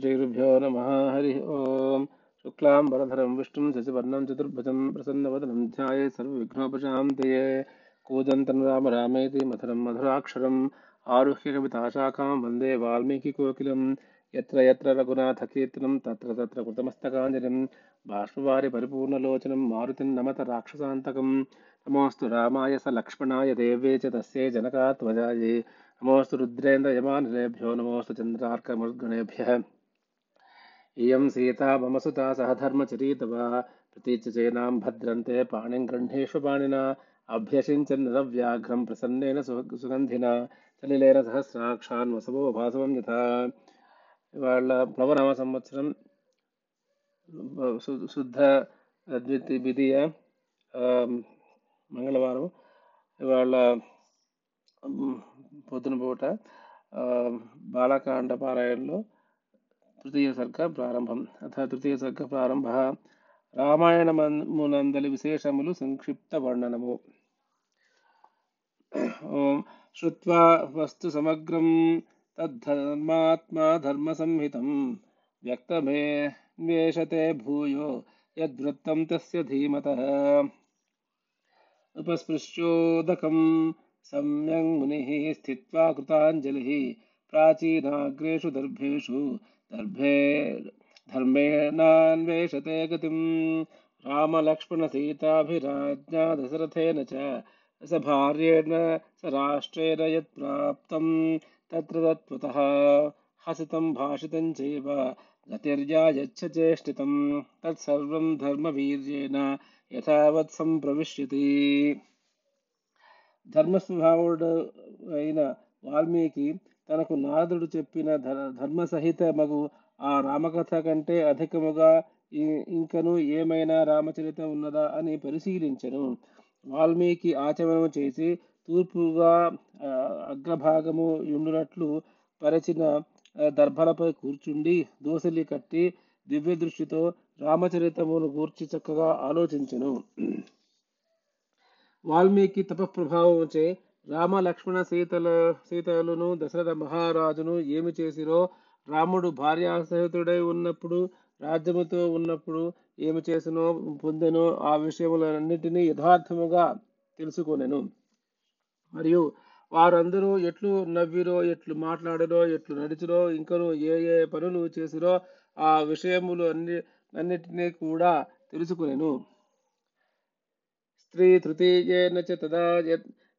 श्रीगुरुभ्यो नमः। हरिः ओम्। शुक्लां वरधरं विष्णुं, शशिवर्णं, चतुर्भुजं, प्रसन्नवदनं ध्याये सर्वविघ्नोपशान्तये। कूजन्तं राम रामेति मधुरं मधुराक्षरम् आरुह्य कविताशाखां वंदे वाल्मीकिकोकिलं यत्र यत्र रघुनाथकीर्तनं, तत्र तत्र कृतमस्तकाञ्जलिं बाष्पवारि मारुतिं नमत राक्षसान्तकं नमोऽस्तु रामाय स लक्ष्मणाय देव्ये च तस्यै जनकात्मजायै। नमोऽस्तु रुद्रेन्द्रयमानिलेभ्यो नमोऽस्तु चन्द्रार्कमरुद्गणेभ्यः इयं सीता मम सुता सह धर्मचरीतवा प्रतीच्य चेनां भद्रन्ते पाणिं गृह्णेषु पाणिना अभ्यसिञ्चन् नरव्याघ्रं प्रसन्नेन सु- सुगन्धिना సలిలేన సహస్రాక్షాన్ వసవో భాసవం యథా ఇవాళ ప్లవనామ సంవత్సరం శు- శుద్ధ ద్వితీ ద్వితీయ ఆ, మంగళవారం ఇవాళ ఉమ్, పొద్దున పూట ఆ, బాలకాండ పారాయణలో తృతీయ సర్గ ప్రారంభం అథ తృతీయ సర్గ ప్రారంభ రామాయణమునందలి విశేషములు సంక్షిప్త వర్ణనము ఓం श्रुत्वा वस्तु समग्रं तद्धर्मात्मा धर्मसंहितं व्यक्तमेन्वेषते भूयो यद्वृत्तं तस्य धीमतः उपस्पृश्योदकं सम्यङ् मुनिः स्थित्वा कृताञ्जलिः प्राचीनाग्रेषु दर्भेषु दर्भे धर्मेणान्वेषते गतिं रामलक्ष्मणसीताभिराज्ञा दशरथेन च स भार्येण स राष्ट्रेण यत्प्राप्तं तत्र तत्त्वतः हसितं भाषितं चैव गतिर्या यच्छ चेष्टितं तत्सर्वं धर्मवीर्येण यथावत् सम्प्रविश्यति धर्मस्वभावोड् अयिन वाल्मीकि తనకు నారదుడు చెప్పిన ధ- ధర్మసహిత మగు ఆ రామకథ కంటే అధికముగా ఇంకను ఏమైనా రామచరిత ఉన్నదా అని పరిశీలించను. వాల్మీకి ఆచమనం చేసి తూర్పుగా అగ్రభాగము ఉండునట్లు పరిచిన దర్భలపై కూర్చుండి దోసలి కట్టి దివ్య దృష్టితో రామచరితమును గూర్చి చక్కగా ఆలోచించను. వాల్మీకి తపఃప్రభావముచే రామ లక్ష్మణ సీతల సీతలను దశరథ మహారాజును ఏమి చేసిరో రాముడు భార్యాసహితుడై ఉన్నప్పుడు రాజ్యముతో ఉన్నప్పుడు ఏమి చేసినో పొందెనో ఆ విషయములన్నిటినీ యథార్థముగా తెలుసుకొనెను. మరియు వారందరూ ఎట్లు నవ్విరో ఎట్లు మాట్లాడిరో ఎట్లు నడిచిరో ఇంకను ఏ ఏ పనులు చేసిరో ఆ విషయములు అన్ని అన్నిటినీ కూడా తెలుసుకునేను. స్త్రీ తృతీయేన చ తదా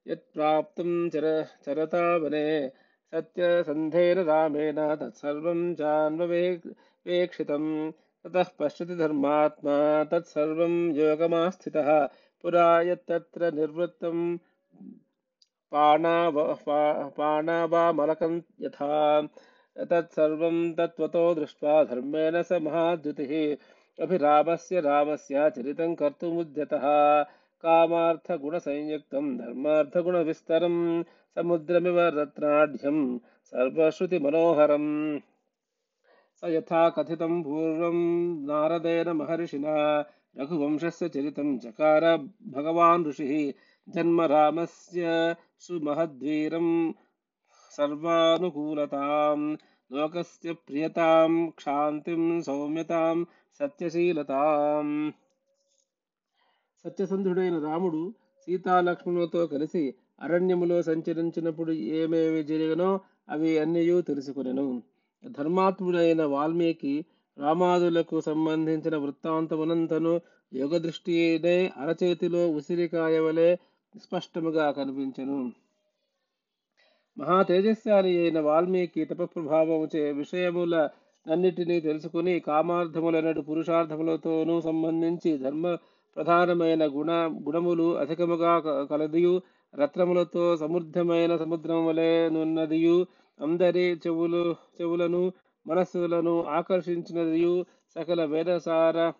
यत्प्राप्तं चर, चरतावने सत्यसन्धेन रामेण तत्सर्वं चान्ववे वेक्षितं ततः पश्यति धर्मात्मा तत्सर्वं योगमास्थितः। पुरा यत्तत्र निर्वृत्तं पाणावामलकं यथा। तत्सर्वं तत्त्वतो दृष्ट्वा धर्मेण स महाद्युतिः। अभिरामस्य रामस्य चरित कर्तुमुद्यतः। कामार्थगुणसंयुक्तं, धर्मार्थगुणविस्तरं समुद्रमिव रत्नाढ्यं सर्वश्रुतिमनोहरम्। स यथा कथितं पूर्वं नारदेन महर्षिणा, रघुवंशस्य चरितं चकार भगवान् ऋषिः जन्म रामस्य सुमहद्वीरं सर्वानुकूलतां लोकस्य प्रियतां, क्षान्तिं, सौम्यतां, सत्यशीलताम्। సత్యసంధుడైన రాముడు సీతాలక్ష్మణులతో కలిసి అరణ్యములో సంచరించినప్పుడు ఏమేమి జరిగినో అవి అన్నయూ తెలుసుకునేను. ధర్మాత్ముడైన వాల్మీకి రామాదులకు సంబంధించిన వృత్తాంతమునంతను యోగదృష్టినే అరచేతిలో ఉసిరికాయ వలె స్పష్టముగా కనిపించెను. మహా తేజస్శాలి అయిన వాల్మీకి తపప్రభావముచే విషయముల అన్నిటినీ తెలుసుకుని కామార్థములనటు పురుషార్థములతోనూ సంబంధించి ధర్మ ప్రధానమైన గుణ గుణములు అధికముగా క- కలదియు. రత్నములతో సమృద్ధమైన సముద్రం వలె నున్నదియు. అందరి చెవులు చెవులను మనస్సులను ఆకర్షించినదియు. సకల వేదసార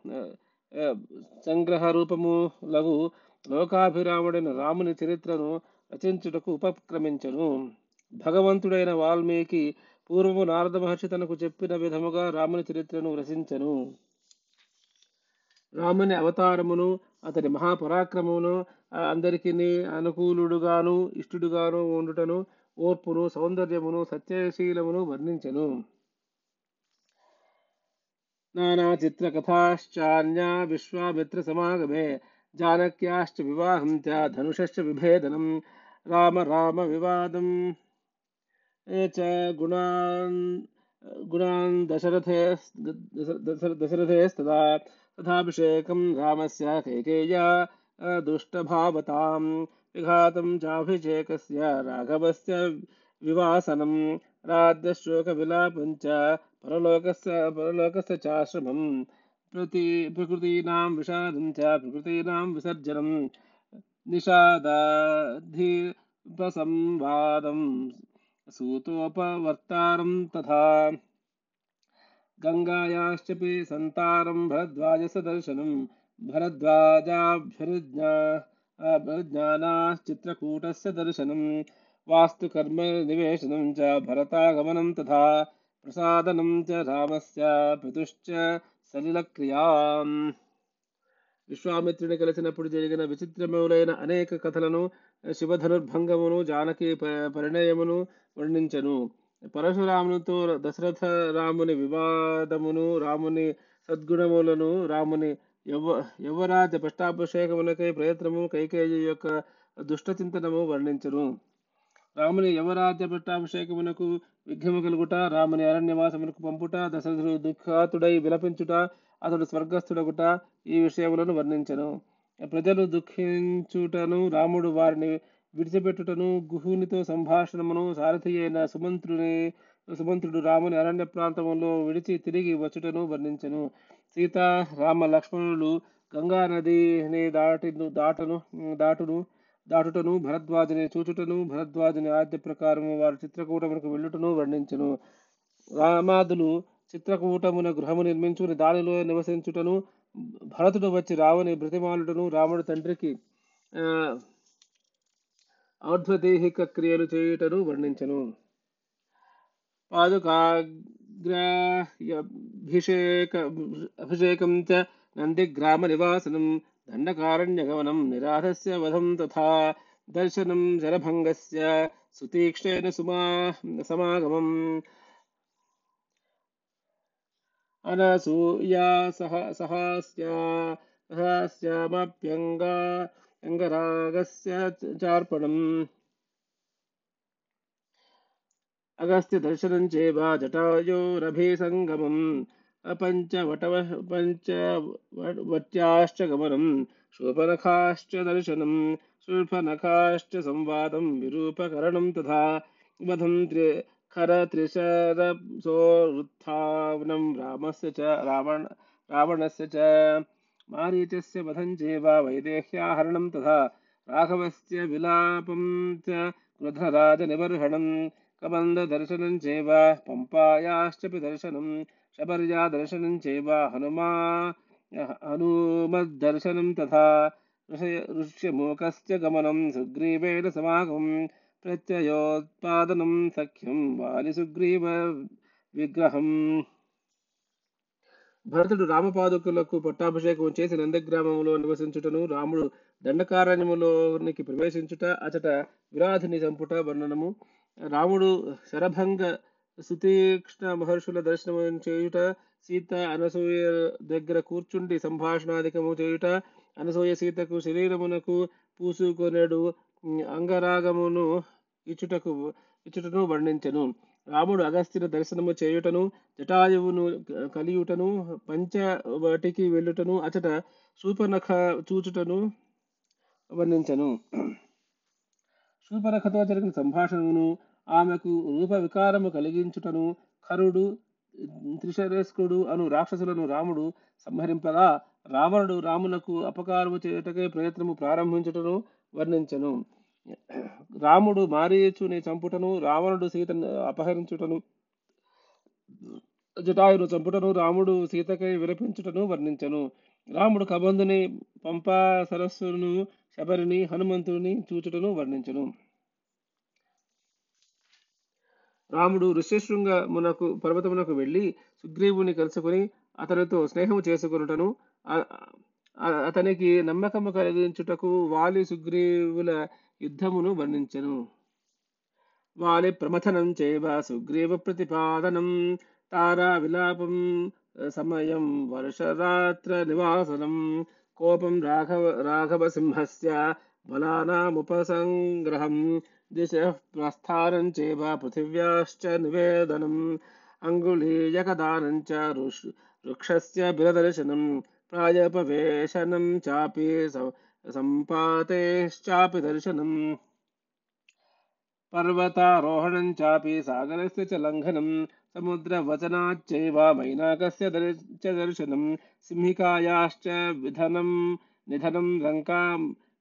సంగ్రహ రూపము లఘు లోకాభిరాముడైన రాముని చరిత్రను రచించుటకు ఉపక్రమించను. భగవంతుడైన వాల్మీకి పూర్వము నారద మహర్షి తనకు చెప్పిన విధముగా రాముని చరిత్రను రచించెను. రాముని అవతారమును అతని మహాపరాక్రమమును అందరికీ అనుకూలుడుగాను ఇష్టుడుగాను ఉండుటను ఓర్పును సౌందర్యమును సత్యశీలమును వర్ణించను. నానా చిత్రకథాశ్చాన్యా విశ్వామిత్ర సమాగమే జానక్యాశ్చ వివాహం చ ధనుషశ్చ విభేదనం రామ రామ వివాదం. చ గుణాన్ గుణాన్ దశరథే దశరథేస్తదా तथाभिषेकं रामस्य कैकेय्या दुष्टभावतां विघातं चाभिषेकस्य राघवस्य विवासनं राज्यशोकविलापं च परलोकस्य परलोकस्य चाश्रमं प्रति प्रकृतीनां विषादं च प्रकृतीनां विसर्जनं निषादाधिपसंवादं सूतोपवर्तारं तथा गङ्गायाश्चपि सन्तारं भरद्वाजसदर्शनं भरद्वाजाभ्यनुज्ञा अभिज्ञानाश्चित्रकूटस्य दर्शनं वास्तुकर्मनिवेशनं च भरतागमनं तथा प्रसादनं च रामस्य पितुश्च సలిలక్రియాం విశ్వామిత్రుని కలిసినప్పుడు జరిగిన విచిత్రములైన అనేక కథలను శివధనుర్భంగమును జానకి ప- పరిణయమును వర్ణించను పరశురామునితో దశరథ రాముని వివాదమును రాముని సద్గుణములను రాముని యవ యవరాజ పట్టాభిషేకములకై ప్రయత్నము కైకేయి యొక్క దుష్టచింతనము వర్ణించరు రాముని యవరాజ్య పట్టాభిషేకమునకు విఘ్నము కలుగుట రాముని అరణ్యవాసమునకు పంపుట దశరథుడు దుఃఖాతుడై విలపించుట అతడు స్వర్గస్థుడగుట ఈ విషయములను వర్ణించను. ప్రజలు దుఃఖించుటను రాముడు వారిని విడిచిపెట్టుటను గుహునితో సంభాషణమును సారథి అయిన సుమంత్రుని సుమంత్రుడు రాముని అరణ్య ప్రాంతంలో విడిచి తిరిగి వచ్చుటను వర్ణించను. సీత రామ లక్ష్మణులు గంగా నదిని దాటిను దాటను దాటును దాటుటను భరద్వాజుని చూచుటను భరద్వాజుని ఆద్య ప్రకారము వారు చిత్రకూటమునకు వెళ్ళుటను వర్ణించను. రామాదులు చిత్రకూటమున గృహము నిర్మించుకుని దానిలో నివసించుటను భరతుడు వచ్చి రావని బ్రతిమాలుటను రాముడు తండ్రికి ఆ, ఔర్ధ్వదేహిక క్రియలు చేయుటను వర్ణించను. పాదుకాగ్రాభిషేక అభిషేకం చ నందిగ్రామ నివాసనం దండకారణ్యగమనం నిరాధస్య వధం తథా దర్శనం శరభంగస్య సుతీక్ష్ణేన సుమా సమాగమం. అనసూయా సహ సహాస్యా సహాస్యామప్యంగా अङ्गरागस्य चार्पणम्। अगस्त्यदर्शनं चेव जटायोरभिसङ्गमम्। अपञ्चवटव पञ्चवट्याश्च गमनं शूर्पनखाश्च दर्शनं शूर्पनखाश्च संवादं विरूपकरणं तथा वधं त्रि खरत्रिशरसोरुत्थावनं रामस्य च रावण रावणस्य च मारीचस्य पथञ्च वैदेह्याहरणं तथा राघवस्य विलापं च क्रुधराजनिबर्हणं कमन्ददर्शनञ्चैव पम्पायाश्चपि दर्शनं शबर्यादर्शनं चैव हनुमा हनुमद्दर्शनं तथा ऋषय ऋष्यमुखस्य गमनं सुग्रीवेण समागमं प्रत्ययोत्पादनं सख्यं वालिसुग्रीवविग्रहम् భరతుడు రామపాదుకులకు పట్టాభిషేకం చేసి నందగ్రామంలో నివసించుటను రాముడు దండకారణ్యములోనికి ప్రవేశించుట అచట విరాధిని చంపుట వర్ణనము. రాముడు శరభంగ సుతీక్ష్ణ మహర్షుల దర్శనం చేయుట సీత అనసూయ దగ్గర కూర్చుండి సంభాషణాధికము చేయుట అనసూయ సీతకు శరీరమునకు పూసుకొనెడు అంగరాగమును ఇచ్చుటకు ఇచ్చుటను వర్ణించెను. రాముడు అగస్త్యుని దర్శనము చేయుటను జటాయువును కలియుటను పంచవటికి వెళ్ళుటను అచట శూపనఖ చూచుటను వర్ణించెను. శూపనఖతో జరిగిన సంభాషణను ఆమెకు రూప వికారము కలిగించుటను ఖరుడు త్రిశరేస్కుడు అను రాక్షసులను రాముడు సంహరింపగా రావణుడు రామునకు అపకారము చేయటకే ప్రయత్నము ప్రారంభించుటను వర్ణించెను. రాముడు మారీచుని చంపుటను రావణుడు సీతను అపహరించుటను జటాయును చంపుటను రాముడు సీతకై విలపించుటను వర్ణించను. రాముడు కబంధుని పంపా సరస్సును శబరిని హనుమంతుని చూచుటను వర్ణించను. రాముడు ఋష్యశృంగమునకు పర్వతమునకు వెళ్ళి సుగ్రీవుని కలుసుకొని అతనితో స్నేహము చేసుకునుటను అతనికి నమ్మకము కలిగించుటకు వాలి సుగ్రీవుల యుద్ధమును వర్ణించెను. వాలి ప్రమథనం చేవ సుగ్రీవ ప్రతిపాదనం తారా విలాపం సమయం వర్షరాత్ర నివాసనం కోపం రాఘవ రాఘవసింహస్య బలానాముపసంగ్రహం దిశ ప్రస్థానం చేవ పృథివ్యాశ్చ నివేదనం అంగుళీయకదానం చ ఋష్ బిరదర్శనం ప్రాయపవేశనం చాపి सम्पातेश्चापि दर्शनम्। पर्वतारोहणं चापि सागरस्य च लङ्घनं समुद्रवचनाच्चैव मैनाकस्य दर्, च दर्शनं सिंहिकायाश्च विधनं निधनं लङ्का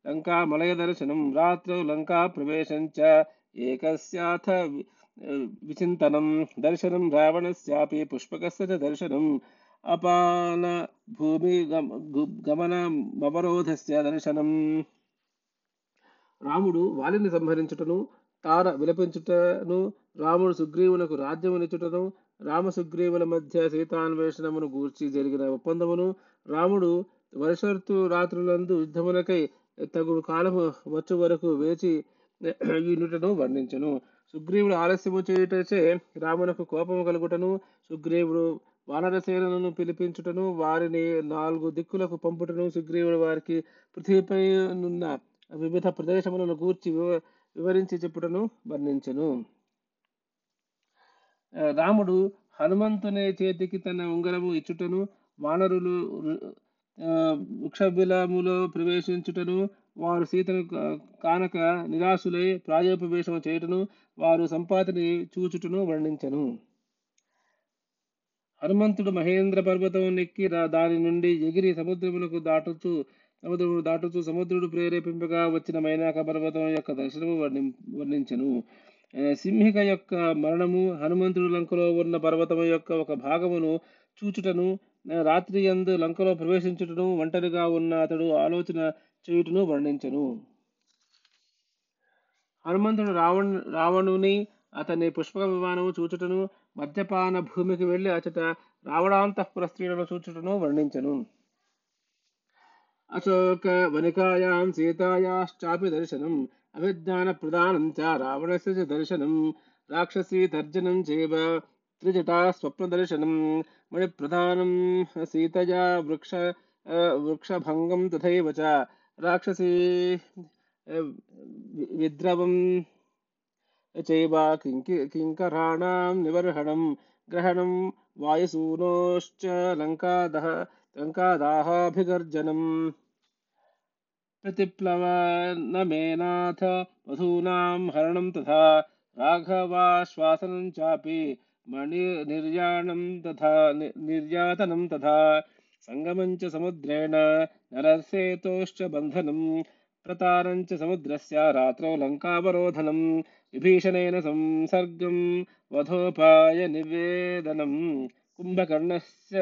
लङ्कामलयदर्शनं रात्रौ लङ्काप्रवेशं च एकस्याथ विचिन्तनं दर्शनं रावणस्यापि पुष्पकस्य च दर्शनं అపాన భూమి గమనమవరోధస్య దర్శనం రాముడు వాలిని సంహరించుటను తార విలపించుటను రాముడు సుగ్రీవునకు రాజ్యమునిచ్చుటను రామ సుగ్రీవుల మధ్య సీతాన్వేషణమును గూర్చి జరిగిన ఒప్పందమును రాముడు వర్షర్తు రాత్రులందు యుద్ధమునకై తగు కాలము వచ్చు వరకు వేచి యూనిటను వర్ణించను. సుగ్రీవుడు ఆలస్యము చేయుటచే రామునకు కోపము కలుగుటను సుగ్రీవుడు వానరసేనను పిలిపించుటను వారిని నాలుగు దిక్కులకు పంపుటను సుగ్రీవుడు వారికి పృథ్వీపై నున్న వివిధ ప్రదేశములను గూర్చి వివ- వివరించి చెప్పుటను వర్ణించను. రాముడు హనుమంతుని చేతికి తన ఉంగరము ఇచ్చుటను వానరులు వృక్షబిలములో ప్రవేశించుటను వారు సీతను కానక నిరాశులై ప్రాయోపవేశము చేయుటను వారు సంపాతిని చూచుటను వర్ణించెను. హనుమంతుడు మహేంద్ర పర్వతం నెక్కి దాని నుండి ఎగిరి సముద్రములకు దాటుచు సముద్రమును దాటుచు సముద్రుడు ప్రేరేపింపగా వచ్చిన మైనాక పర్వతం యొక్క దర్శనము వర్ణి వర్ణించెను. సింహిక యొక్క మరణము హనుమంతుడు లంకలో ఉన్న పర్వతము యొక్క ఒక భాగమును చూచుటను రాత్రి ఎందు లంకలో ప్రవేశించుటను ఒంటరిగా ఉన్న అతడు ఆలోచన చేయుటను వర్ణించెను. హనుమంతుడు రావణ్ రావణుని అతని పుష్పక విమానము చూచుటను మద్యపాన భూమికి వెళ్లి అచట రావణాంతఃపుర స్త్రీలను చూచుటను వర్ణించెను అశోక వనికాయాం సీతాయాశ్చాపి దర్శనం అవిజ్ఞాన ప్రదానం చ రావణస్య చ దర్శనం రాక్షసీ తర్జనం చేవ త్రిజటా స్వప్న దర్శనం మణిప్రధానం సీతయా వృక్ష ఆ, వృక్షభంగం తథైవ చ चैव किङ्कराणां निवर्हणं ग्रहणं वायुसूनोश्च लङ्कादः लङ्कादकाहाभिगर्जनम् प्रतिप्लवनमेनाथ वधूनां हरणं तथा राघवाश्वासनं चापि मणिनिर्याणं तथा निर्यातनं तथा सङ्गमं च समुद्रेण नरसेतोश्च बन्धनं प्रतारं च समुद्रस्य रात्रौ लङ्कावरोधनम्। विभीषणेन संसर्गं वधोपायनिवेदनं कुम्भकर्णस्य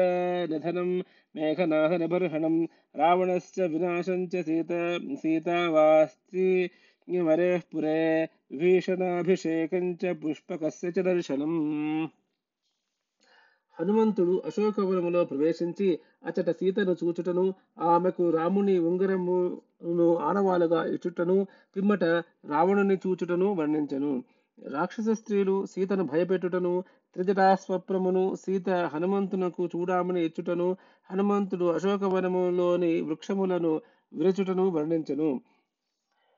निधनं मेघनाथनिबर्हणं रावणस्य विनाशं च सीत सीतावास्ति वरेः पुरे विभीषणाभिषेकं च पुष्पकस्य च दर्शनम् హనుమంతుడు అశోకవనములో ప్రవేశించి అచట సీతను చూచుటను ఆమెకు రాముని ఉంగరమును ఆనవాలుగా ఇచ్చుటను పిమ్మట రావణుని చూచుటను వర్ణించెను. రాక్షస స్త్రీలు సీతను భయపెట్టుటను త్రిజటాస్వప్రమును సీత హనుమంతునకు చూడామని ఇచ్చుటను హనుమంతుడు అశోకవనములోని వృక్షములను విరచుటను వర్ణించెను.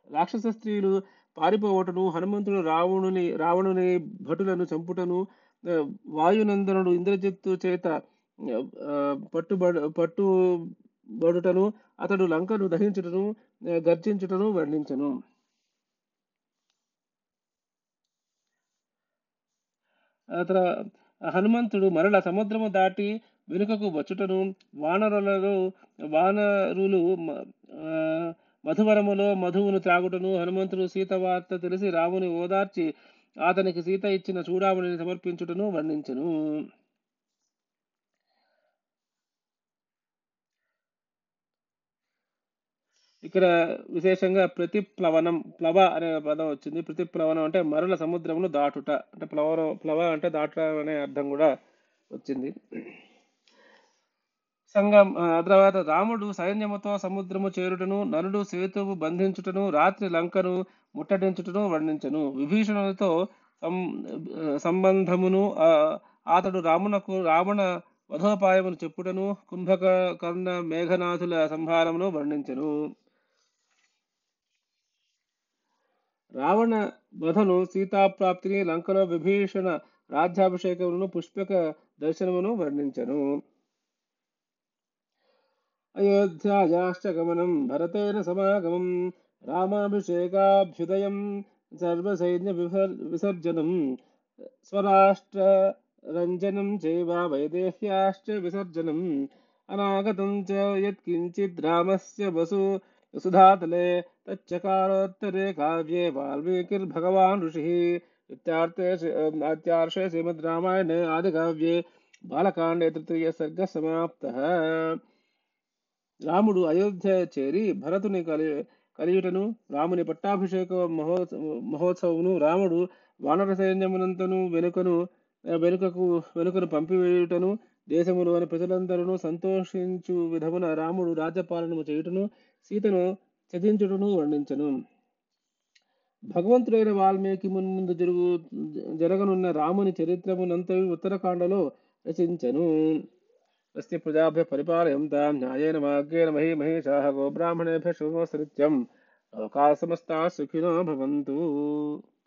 రాక్షస స్త్రీలు పారిపోవటను హనుమంతుడు రావణుని రావణుని భటులను చంపుటను వాయునందనుడు ఇంద్రజిత్తు చేత పట్టుబడు పట్టుబడ పట్టుబడుటను అతడు లంకను దహించుటను గర్జించుటను వర్ణించను. అతర హనుమంతుడు మరల సముద్రము దాటి వెనుకకు వచ్చుటను వానరులలో వానరులు మధువరములో మధువును త్రాగుటను హనుమంతుడు సీత వార్త తెలిసి రాముని ఓదార్చి అతనికి సీత ఇచ్చిన చూడామణిని సమర్పించుటను వర్ణించను. ఇక్కడ విశేషంగా ప్రతిప్లవనం ప్లవ అనే పదం వచ్చింది. ప్రతిప్లవనం అంటే మరల సముద్రమును దాటుట. అంటే ప్లవ ప్లవ అంటే దాటుట అనే అర్థం కూడా వచ్చింది. సంగం ఆ తర్వాత రాముడు సైన్యముతో సముద్రము చేరుటను నలుడు సేతువు బంధించుటను రాత్రి లంకను ముట్టడించుటను వర్ణించను. విభీషణులతో సం- సంబంధమును అతడు రామునకు రావణ వధోపాయమును చెప్పుటను కుంభక కర్ణ మేఘనాథుల సంహారమును వర్ణించను. రావణ వధను సీతాప్రాప్తిని లంకలో విభీషణ రాజ్యాభిషేకమును పుష్పక దర్శనమును వర్ణించెను. अयोध्यायाश्च गमनं भरतेन समागमं रामाभिषेकाभ्युदयं सर्वसैन्यविसर्जनं स्वराष्ट्ररञ्जनं चैव वैदेह्याश्च विसर्जनम् अनागतं च यत्किञ्चिद् रामस्य वसु वसुधातले, तच्चकारोत्तरे काव्ये वाल्मीकिर्भगवान् ऋषिः, इत्यार्थे इत्यार्षे श्रीमद् रामायणे आदिकाव्ये बालकाण्डे तृतीयसर्गः समाप्तः। రాముడు అయోధ్య చేరి భరతుని కలి కలియుటను రాముని పట్టాభిషేక మహో మహోత్సవమును రాముడు వానర సైన్యమునంతను వెనుకను వెనుకకు వెనుకను పంపివేయుటను దేశములోని ప్రజలందరూ సంతోషించు విధమున రాముడు రాజ్యపాలనము చేయుటను సీతను చదించుటను వర్ణించను. భగవంతుడైన వాల్మీకి మున్ముందు జరుగు జరగనున్న రాముని చరిత్రమునంతవి ఉత్తరకాండలో రచించను. तस्य प्रजाभ्यः परिपालयन्तां न्यायेन मार्गेण मही महेशाः गोब्राह्मणेभ्यः शुभमस्तु नित्यं लोकाः समस्ताः सुखिनो भवन्तु।